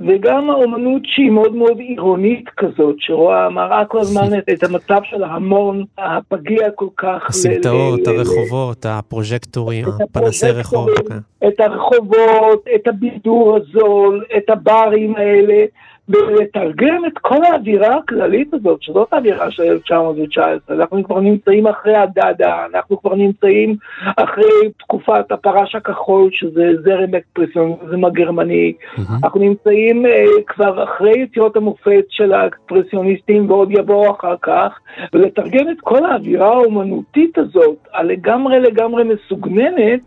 וגם האומנות שהיא מאוד מאוד עירונית כזאת, שרואה, מראה כל הזמן את, את המצב של ההמון הפגיע כל כך. הסמטאות, הרחובות, הפרוז'קטורים, פנסי רחוב. כן. את הרחובות, את הבידור הזול, את הברים האלה. ולתרגם את כל האווירה הכללית הזאת, שזאת האווירה של 1919, אנחנו כבר נמצאים אחרי הדאדה, אנחנו כבר נמצאים אחרי תקופת הפרש הכחול, שזה זרם אקספרסיוניזם הגרמני, mm-hmm. אנחנו נמצאים uh, כבר אחרי יצירות המופת של האקספרסיוניסטים, ועוד יבואו אחר כך, ולתרגם את כל האווירה האומנותית הזאת, הלגמרי לגמרי מסוגננת,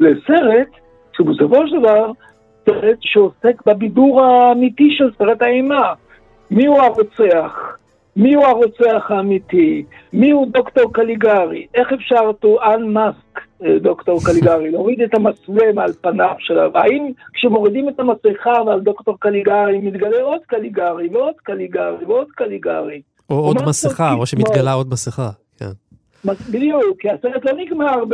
לסרט, שבסופו של דבר סרט שעוסק בבידור האמיתי של סרט האימה. מי הוא הרוצח? מי הוא הרוצח האמיתי? מי הוא דוקטור קליגרי? איך אפשר to unmask אה, דוקטור קליגרי? (laughs) להוריד את המסווה מעל פניו שלו? האם כשמורידים את המסכה ועל דוקטור קליגרי מתגלה עוד קליגרי ועוד קליגרי ועוד קליגרי? או עוד מסכה, או שמתגלה עוד מסכה, כן. בדיוק, כי הסרט לא נגמר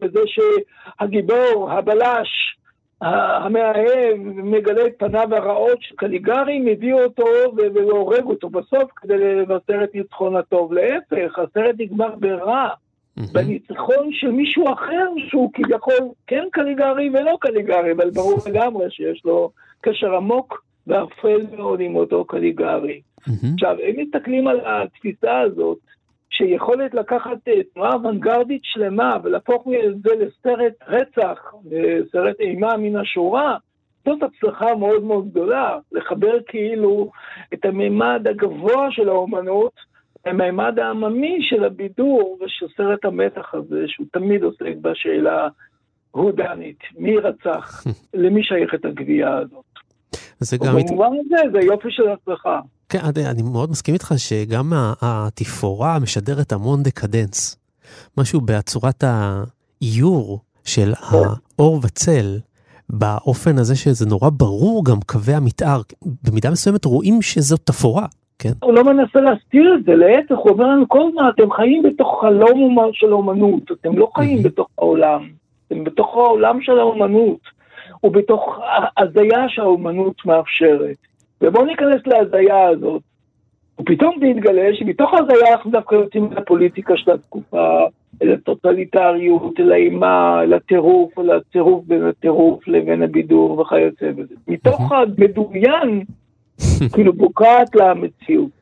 בזה שהגיבור, הבלש, המאהב מגלה את פניו הרעות של קליגרי, מביא אותו והורג אותו בסוף כדי לבשר את ניצחון הטוב. להפך, הסרט נגמר ברע, בניצחון של מישהו אחר שהוא כביכול כן קליגרי ולא קליגרי, אבל ברור לגמרי שיש לו קשר עמוק ואפל מאוד עם אותו קליגרי. עכשיו, אם מסתכלים על התפיסה הזאת, שיכולת לקחת אה, תנועה אוונגרדית שלמה ולהפוך את זה לסרט רצח, לסרט אימה מן השורה, זאת הצלחה מאוד מאוד גדולה, לחבר כאילו את הממד הגבוה של האומנות לממד העממי של הבידור ושל סרט המתח הזה, שהוא תמיד עוסק בשאלה הודנית, מי רצח, (laughs) למי שייכת הגבייה הזאת. זה גם... במובן הזה זה יופי של הצלחה. כן, אני מאוד מסכים איתך שגם התפאורה משדרת המון דקדנס. משהו בצורת האיור של האור וצל, באופן הזה שזה נורא ברור גם קווי המתאר. במידה מסוימת רואים שזאת תפאורה, כן? הוא לא מנסה להסתיר את זה, להפך, הוא אומר לנו כל הזמן, אתם חיים בתוך חלום של אומנות, אתם לא חיים בתוך העולם, אתם בתוך העולם של האומנות, ובתוך הזיה שהאומנות מאפשרת. ובואו ניכנס להזיה הזאת. ופתאום זה יתגלה שמתוך ההזיה אנחנו דווקא יוצאים לפוליטיקה של התקופה, אל הטוטליטריות, אל האימה, אל הטירוף, אל הצירוף בין הטירוף לבין הבידור וכיוצא בזה. מתוך המדומיין, כאילו בוקעת למציאות.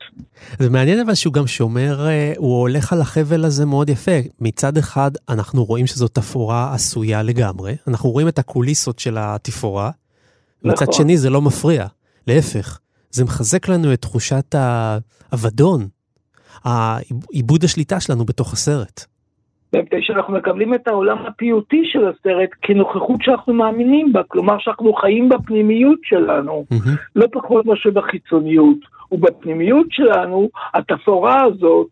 זה מעניין אבל שהוא גם שומר, אה, הוא הולך על החבל הזה מאוד יפה. מצד אחד אנחנו רואים שזו תפאורה עשויה לגמרי, אנחנו רואים את הקוליסות של התפאורה, מצד נכון. שני זה לא מפריע. להפך, זה מחזק לנו את תחושת האבדון, עיבוד השליטה שלנו בתוך הסרט. מפני שאנחנו מקבלים את העולם הפיוטי של הסרט כנוכחות שאנחנו מאמינים בה, כלומר שאנחנו חיים בפנימיות שלנו, mm-hmm. לא פחות מאשר בחיצוניות. ובפנימיות שלנו, התפאורה הזאת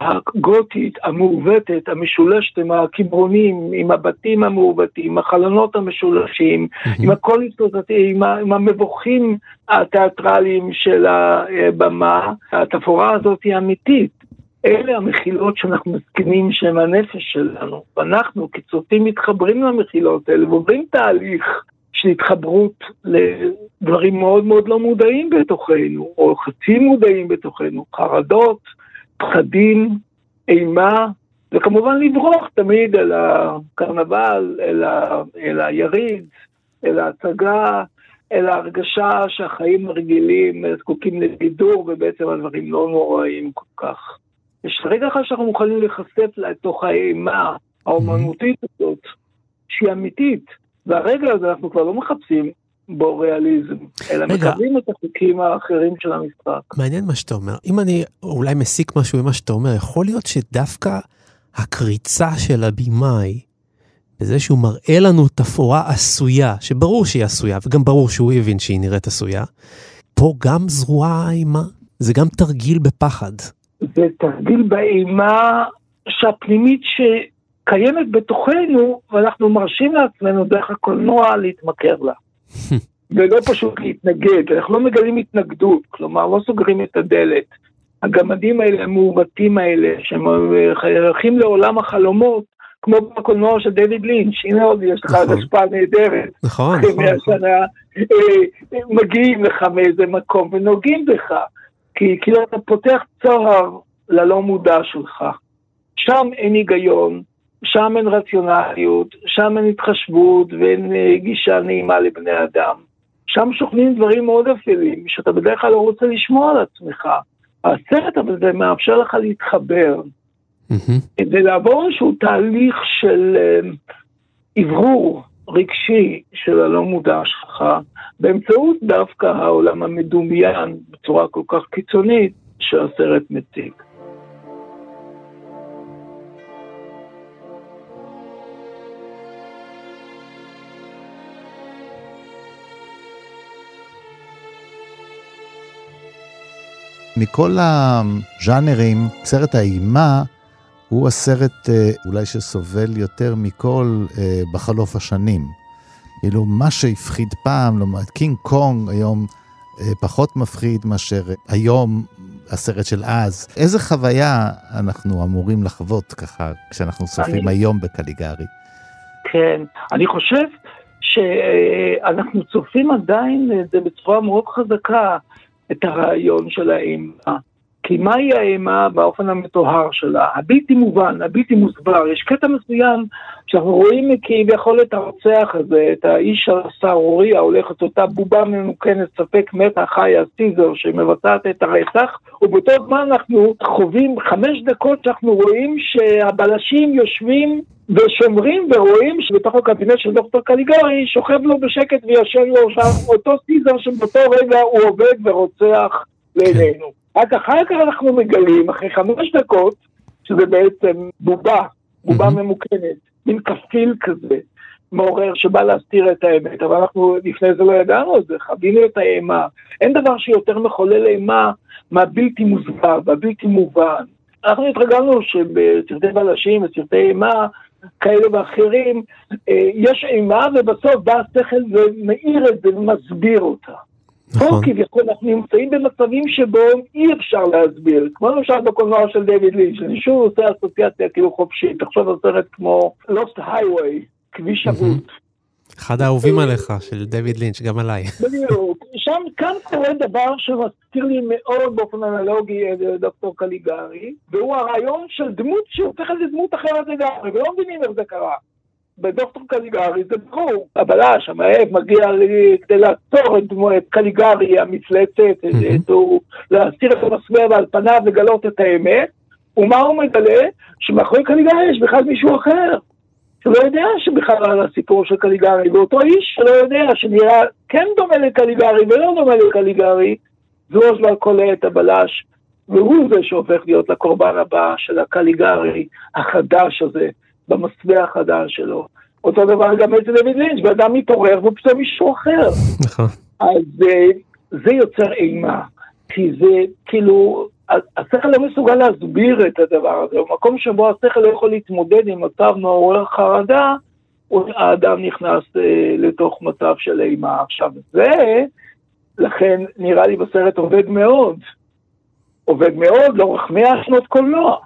הגותית, המעוותת, המשולשת עם הקברונים, עם הבתים המעוותים, החלונות המשולשים. עם הקוליסטות, עם, עם המבוכים התיאטרליים של הבמה, התפאורה הזאת היא אמיתית. אלה המחילות שאנחנו מסכימים שהן הנפש שלנו, ואנחנו כצופים מתחברים למחילות האלה ועוברים תהליך של התחברות לדברים מאוד מאוד לא מודעים בתוכנו, או חצי מודעים בתוכנו, חרדות, פחדים, אימה, וכמובן לברוח תמיד אל הקרנבל, אל, ה, אל היריד, אל ההצגה, אל ההרגשה שהחיים הרגילים זקוקים לבידור, ובעצם הדברים לא נוראים כל כך. יש רגע אחד שאנחנו מוכנים להיחשף לתוך האימה האומנותית הזאת, שהיא אמיתית, והרגע הזה אנחנו כבר לא מחפשים בו ריאליזם, אלא רגע. מקבלים את החוקים האחרים של המשחק. מעניין מה שאתה אומר. אם אני אולי מסיק משהו ממה שאתה אומר, יכול להיות שדווקא הקריצה של הבמאי, בזה שהוא מראה לנו תפאורה עשויה, שברור שהיא עשויה, וגם ברור שהוא הבין שהיא נראית עשויה, פה גם זרועה האימה. זה גם תרגיל בפחד. זה תרגיל באימה שהפנימית שקיימת בתוכנו, ואנחנו מרשים לעצמנו דרך הקולנוע להתמכר לה. ולא פשוט להתנגד, אנחנו לא מגלים התנגדות, כלומר לא סוגרים את הדלת. הגמדים האלה, המעוותים האלה, שייכים לעולם החלומות, כמו בקולנוע של דויד לינץ', הנה עוד יש לך נכון. השפעה נהדרת. נכון, נכון. מאה שנה אה, מגיעים לך מאיזה מקום ונוגעים בך, כי כאילו אתה פותח צוהר ללא מודע שלך. שם אין היגיון, שם אין רציונליות, שם אין התחשבות ואין אה, גישה נעימה לבני אדם. שם שוכנים דברים מאוד אפלים, שאתה בדרך כלל לא רוצה לשמוע על עצמך. הסרט אבל זה מאפשר לך להתחבר, מהמם. ולעבור איזשהו תהליך של אה, אוורור רגשי של הלא מודע שלך, באמצעות דווקא העולם המדומיין בצורה כל כך קיצונית שהסרט מציג. מכל הז'אנרים, סרט האימה הוא הסרט אה, אולי שסובל יותר מכל אה, בחלוף השנים. כאילו, מה שהפחיד פעם, לעומת קינג קונג היום אה, פחות מפחיד מאשר היום הסרט של אז. איזה חוויה אנחנו אמורים לחוות ככה, כשאנחנו צופים אני- היום בקליגרי? כן, אני חושב שאנחנו צופים עדיין את זה בצורה מאוד חזקה, את הרעיון של האימה. כי מהי האימה באופן המטוהר שלה? הבלתי מובן, הבלתי מוסבר. יש קטע מסוים שאנחנו רואים כביכול את הרוצח הזה, את האיש הסהרורי ההולך את אותה בובה ממוכנת, ספק מתה חיה, סיזר, שמבצעת את הרצח, ובאותו זמן אנחנו חווים חמש דקות שאנחנו רואים שהבלשים יושבים ושומרים ורואים שבתוך הקבינט של דוקטור קליגרי שוכב לו בשקט וישן לו שם אותו סיזר שבאותו רגע הוא עובד ורוצח לעינינו. רק אחר כך אנחנו מגלים, אחרי חמש דקות, שזה בעצם בובה, בובה מהמם. ממוכנת, מין כפיל כזה, מעורר שבא להסתיר את האמת, אבל אנחנו לפני זה לא ידענו את זה, חווינו את האימה. אין דבר שיותר מחולל אימה מהבלתי מוסבר והבלתי מובן. אנחנו התרגלנו שבסרטי בלשים וסרטי אימה כאלה ואחרים, אה, יש אימה ובסוף בא השכל ומאיר את זה ומסביר אותה. פה נכון. כביכול אנחנו נמצאים במצבים שבהם אי אפשר להסביר, כמו למשל בקולנוע של דיוויד לינץ', אני שוב עושה אסוציאציה כאילו חופשית, תחשוב על סרט כמו Lost Highway, כביש אבוד. אחד האהובים עליך, של דויד לינץ', גם עליי. בדיוק. שם, כאן קורה דבר שמזכיר לי מאוד באופן אנלוגי את דוקטור קליגרי, והוא הרעיון של דמות שהופכת לדמות אחרת לגמרי, ולא מבינים איך זה קרה. בדוקטור קליגרי זה ברור, הבלש, המאהב, מגיע לי כדי לעצור את דמו- את קליגרי המפלצת, מהמם. את- המסווה ועל פניו לגלות את האמת, ומה הוא מגלה? שמאחורי קליגרי יש בכלל מישהו אחר. שלא יודע שבכלל על הסיפור של קליגרי, ואותו איש שלא יודע, שנראה כן דומה לקליגרי ולא דומה לקליגרי, זו כבר קולע את הבלש, והוא זה שהופך להיות לקורבן הבא של הקליגרי החדש הזה, במסווה החדש שלו. אותו דבר גם אצל דוד לינץ', ואדם מתעורר והוא פתאום מישהו אחר. נכון. אז אה, זה יוצר אימה, כי זה כאילו, השכל לא מסוגל להסביר את הדבר הזה, במקום שבו השכל לא יכול להתמודד עם מצב מעורר חרדה, האדם נכנס אה, לתוך מצב של אימה. עכשיו זה, לכן נראה לי בסרט עובד מאוד, עובד מאוד לאורך מאה שנות קולנוע.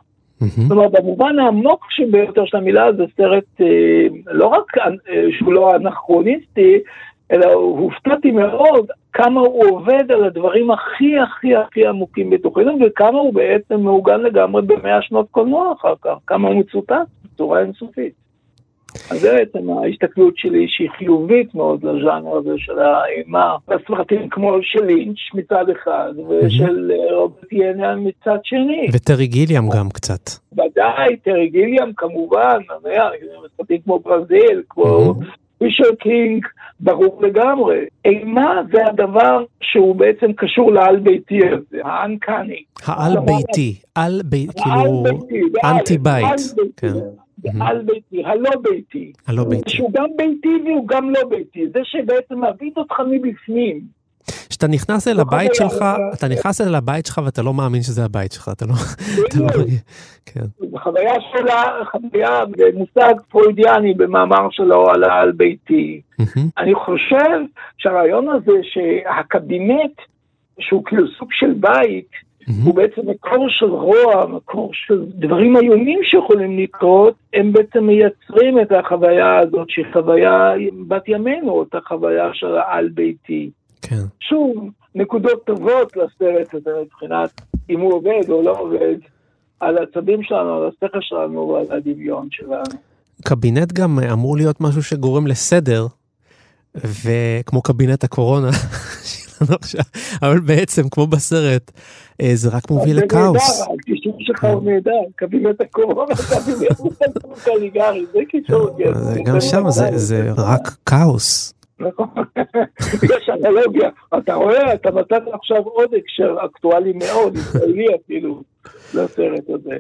זאת. אומרת, במובן העמוק ביותר של המילה זה סרט אה, לא רק אה, שהוא לא אנכרוניסטי, אלא הופתעתי מאוד כמה הוא עובד על הדברים הכי הכי הכי עמוקים בתוכנו, וכמה הוא בעצם מעוגן לגמרי במאה שנות קולנוע אחר כך, כמה הוא מצוטט בצורה אינסופית. אז זה בעצם ההסתכלות שלי שהיא חיובית מאוד לז'אנר הזה של האימה, בסרטים כמו של לינץ' מצד אחד, ושל רוברט ינן מצד שני. וטרי גיליאם גם קצת. ודאי, טרי גיליאם כמובן, סרטים כמו ברזיל, כמו. פישר קינג, ברור לגמרי. אימה זה הדבר שהוא בעצם קשור לעל ביתי הזה, ה uncanny. העל ביתי, על ביתי, כאילו אנטי בית. כן. על ביתי, הלא ביתי. הלא ביתי. שהוא גם ביתי והוא גם לא ביתי, זה שבעצם מביא אותך מבפנים. כשאתה נכנס אל הבית שלך, אתה נכנס אל הבית שלך ואתה לא מאמין שזה הבית שלך, אתה לא... לא (laughs) כן. חוויה שלה, חוויה במושג פרוידיאני במאמר שלו על על ביתי. אני חושב שהרעיון הזה שהקבינט, שהוא כאילו סוג של בית, הוא בעצם מקור של רוע, מקור של דברים איומים שיכולים לקרות, הם בעצם מייצרים את החוויה הזאת שהיא חוויה בת ימינו, אותה חוויה של העל ביתי. כן. שוב, נקודות טובות לסרט הזה מבחינת אם הוא עובד או לא עובד, על העצבים שלנו, על השכל שלנו ועל הדמיון שלנו. קבינט גם אמור להיות משהו שגורם לסדר, וכמו קבינט הקורונה (laughs) שלנו עכשיו, אבל בעצם, כמו בסרט, אה, זה רק מוביל לכאוס. זה נהדר, הקישור שלך הוא נהדר, קבינט הקורונה, (laughs) קבינט קליגרי, זה קישור. גם שם זה רק כאוס. נכון, יש אנלוגיה, אתה רואה, אתה נתת עכשיו עוד הקשר אקטואלי מאוד, ישראלי אפילו, לסרט הזה.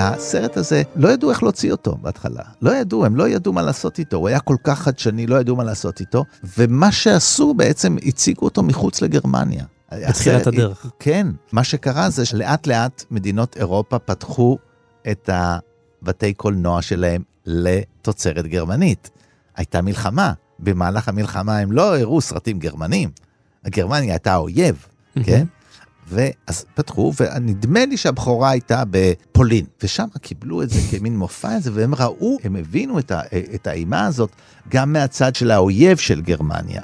הסרט הזה, לא ידעו איך להוציא אותו בהתחלה. לא ידעו, הם לא ידעו מה לעשות איתו. הוא היה כל כך חדשני, לא ידעו מה לעשות איתו. ומה שעשו בעצם, הציגו אותו מחוץ לגרמניה. בתחילת הדרך. כן, מה שקרה זה שלאט לאט מדינות אירופה פתחו את הבתי קולנוע שלהם לתוצרת גרמנית. הייתה מלחמה, במהלך המלחמה הם לא הראו סרטים גרמנים. גרמניה הייתה האויב, כן? ואז פתחו, ונדמה לי שהבכורה הייתה בפולין, ושם קיבלו את זה כמין מופע הזה, והם ראו, הם הבינו את, האימה הזאת גם מהצד של האויב של גרמניה.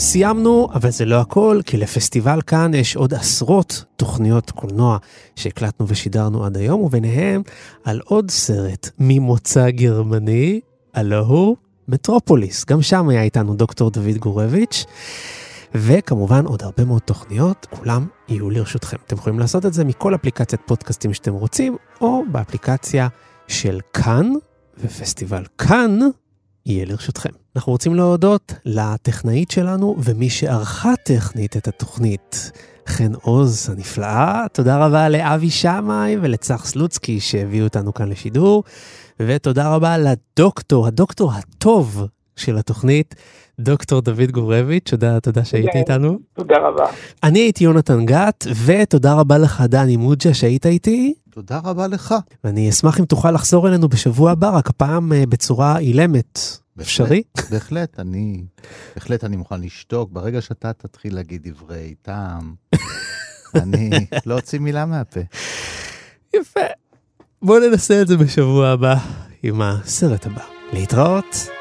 סיימנו, אבל זה לא הכל, כי לפסטיבל כאן יש עוד עשרות תוכניות קולנוע שהקלטנו ושידרנו עד היום, וביניהם על עוד סרט ממוצא גרמני, הלא הוא מטרופוליס. גם שם היה איתנו דוקטור דוד גורביץ', וכמובן עוד הרבה מאוד תוכניות, כולם יהיו לרשותכם. אתם יכולים לעשות את זה מכל אפליקציית פודקאסטים שאתם רוצים, או באפליקציה של כאן, ופסטיבל כאן יהיה לרשותכם. אנחנו רוצים להודות לטכנאית שלנו ומי שערכה טכנית את התוכנית, חן עוז הנפלאה. תודה רבה לאבי שמאי ולצח סלוצקי שהביאו אותנו כאן לשידור, ותודה רבה לדוקטור, הדוקטור הטוב של התוכנית, דוקטור דוד גורביץ', תודה, תודה שהיית איתנו. תודה רבה. אני הייתי יונתן גת, ותודה רבה לך, דני מוג'ה, שהיית איתי. תודה רבה לך. ואני אשמח אם תוכל לחזור אלינו בשבוע הבא, רק הפעם אה, בצורה אילמת. אפשרי? בהחלט, אני, בהחלט אני מוכן לשתוק. ברגע שאתה תתחיל להגיד דברי טעם, (laughs) אני לא אוציא מילה מהפה. יפה. בואו ננסה את זה בשבוע הבא עם הסרט הבא. להתראות.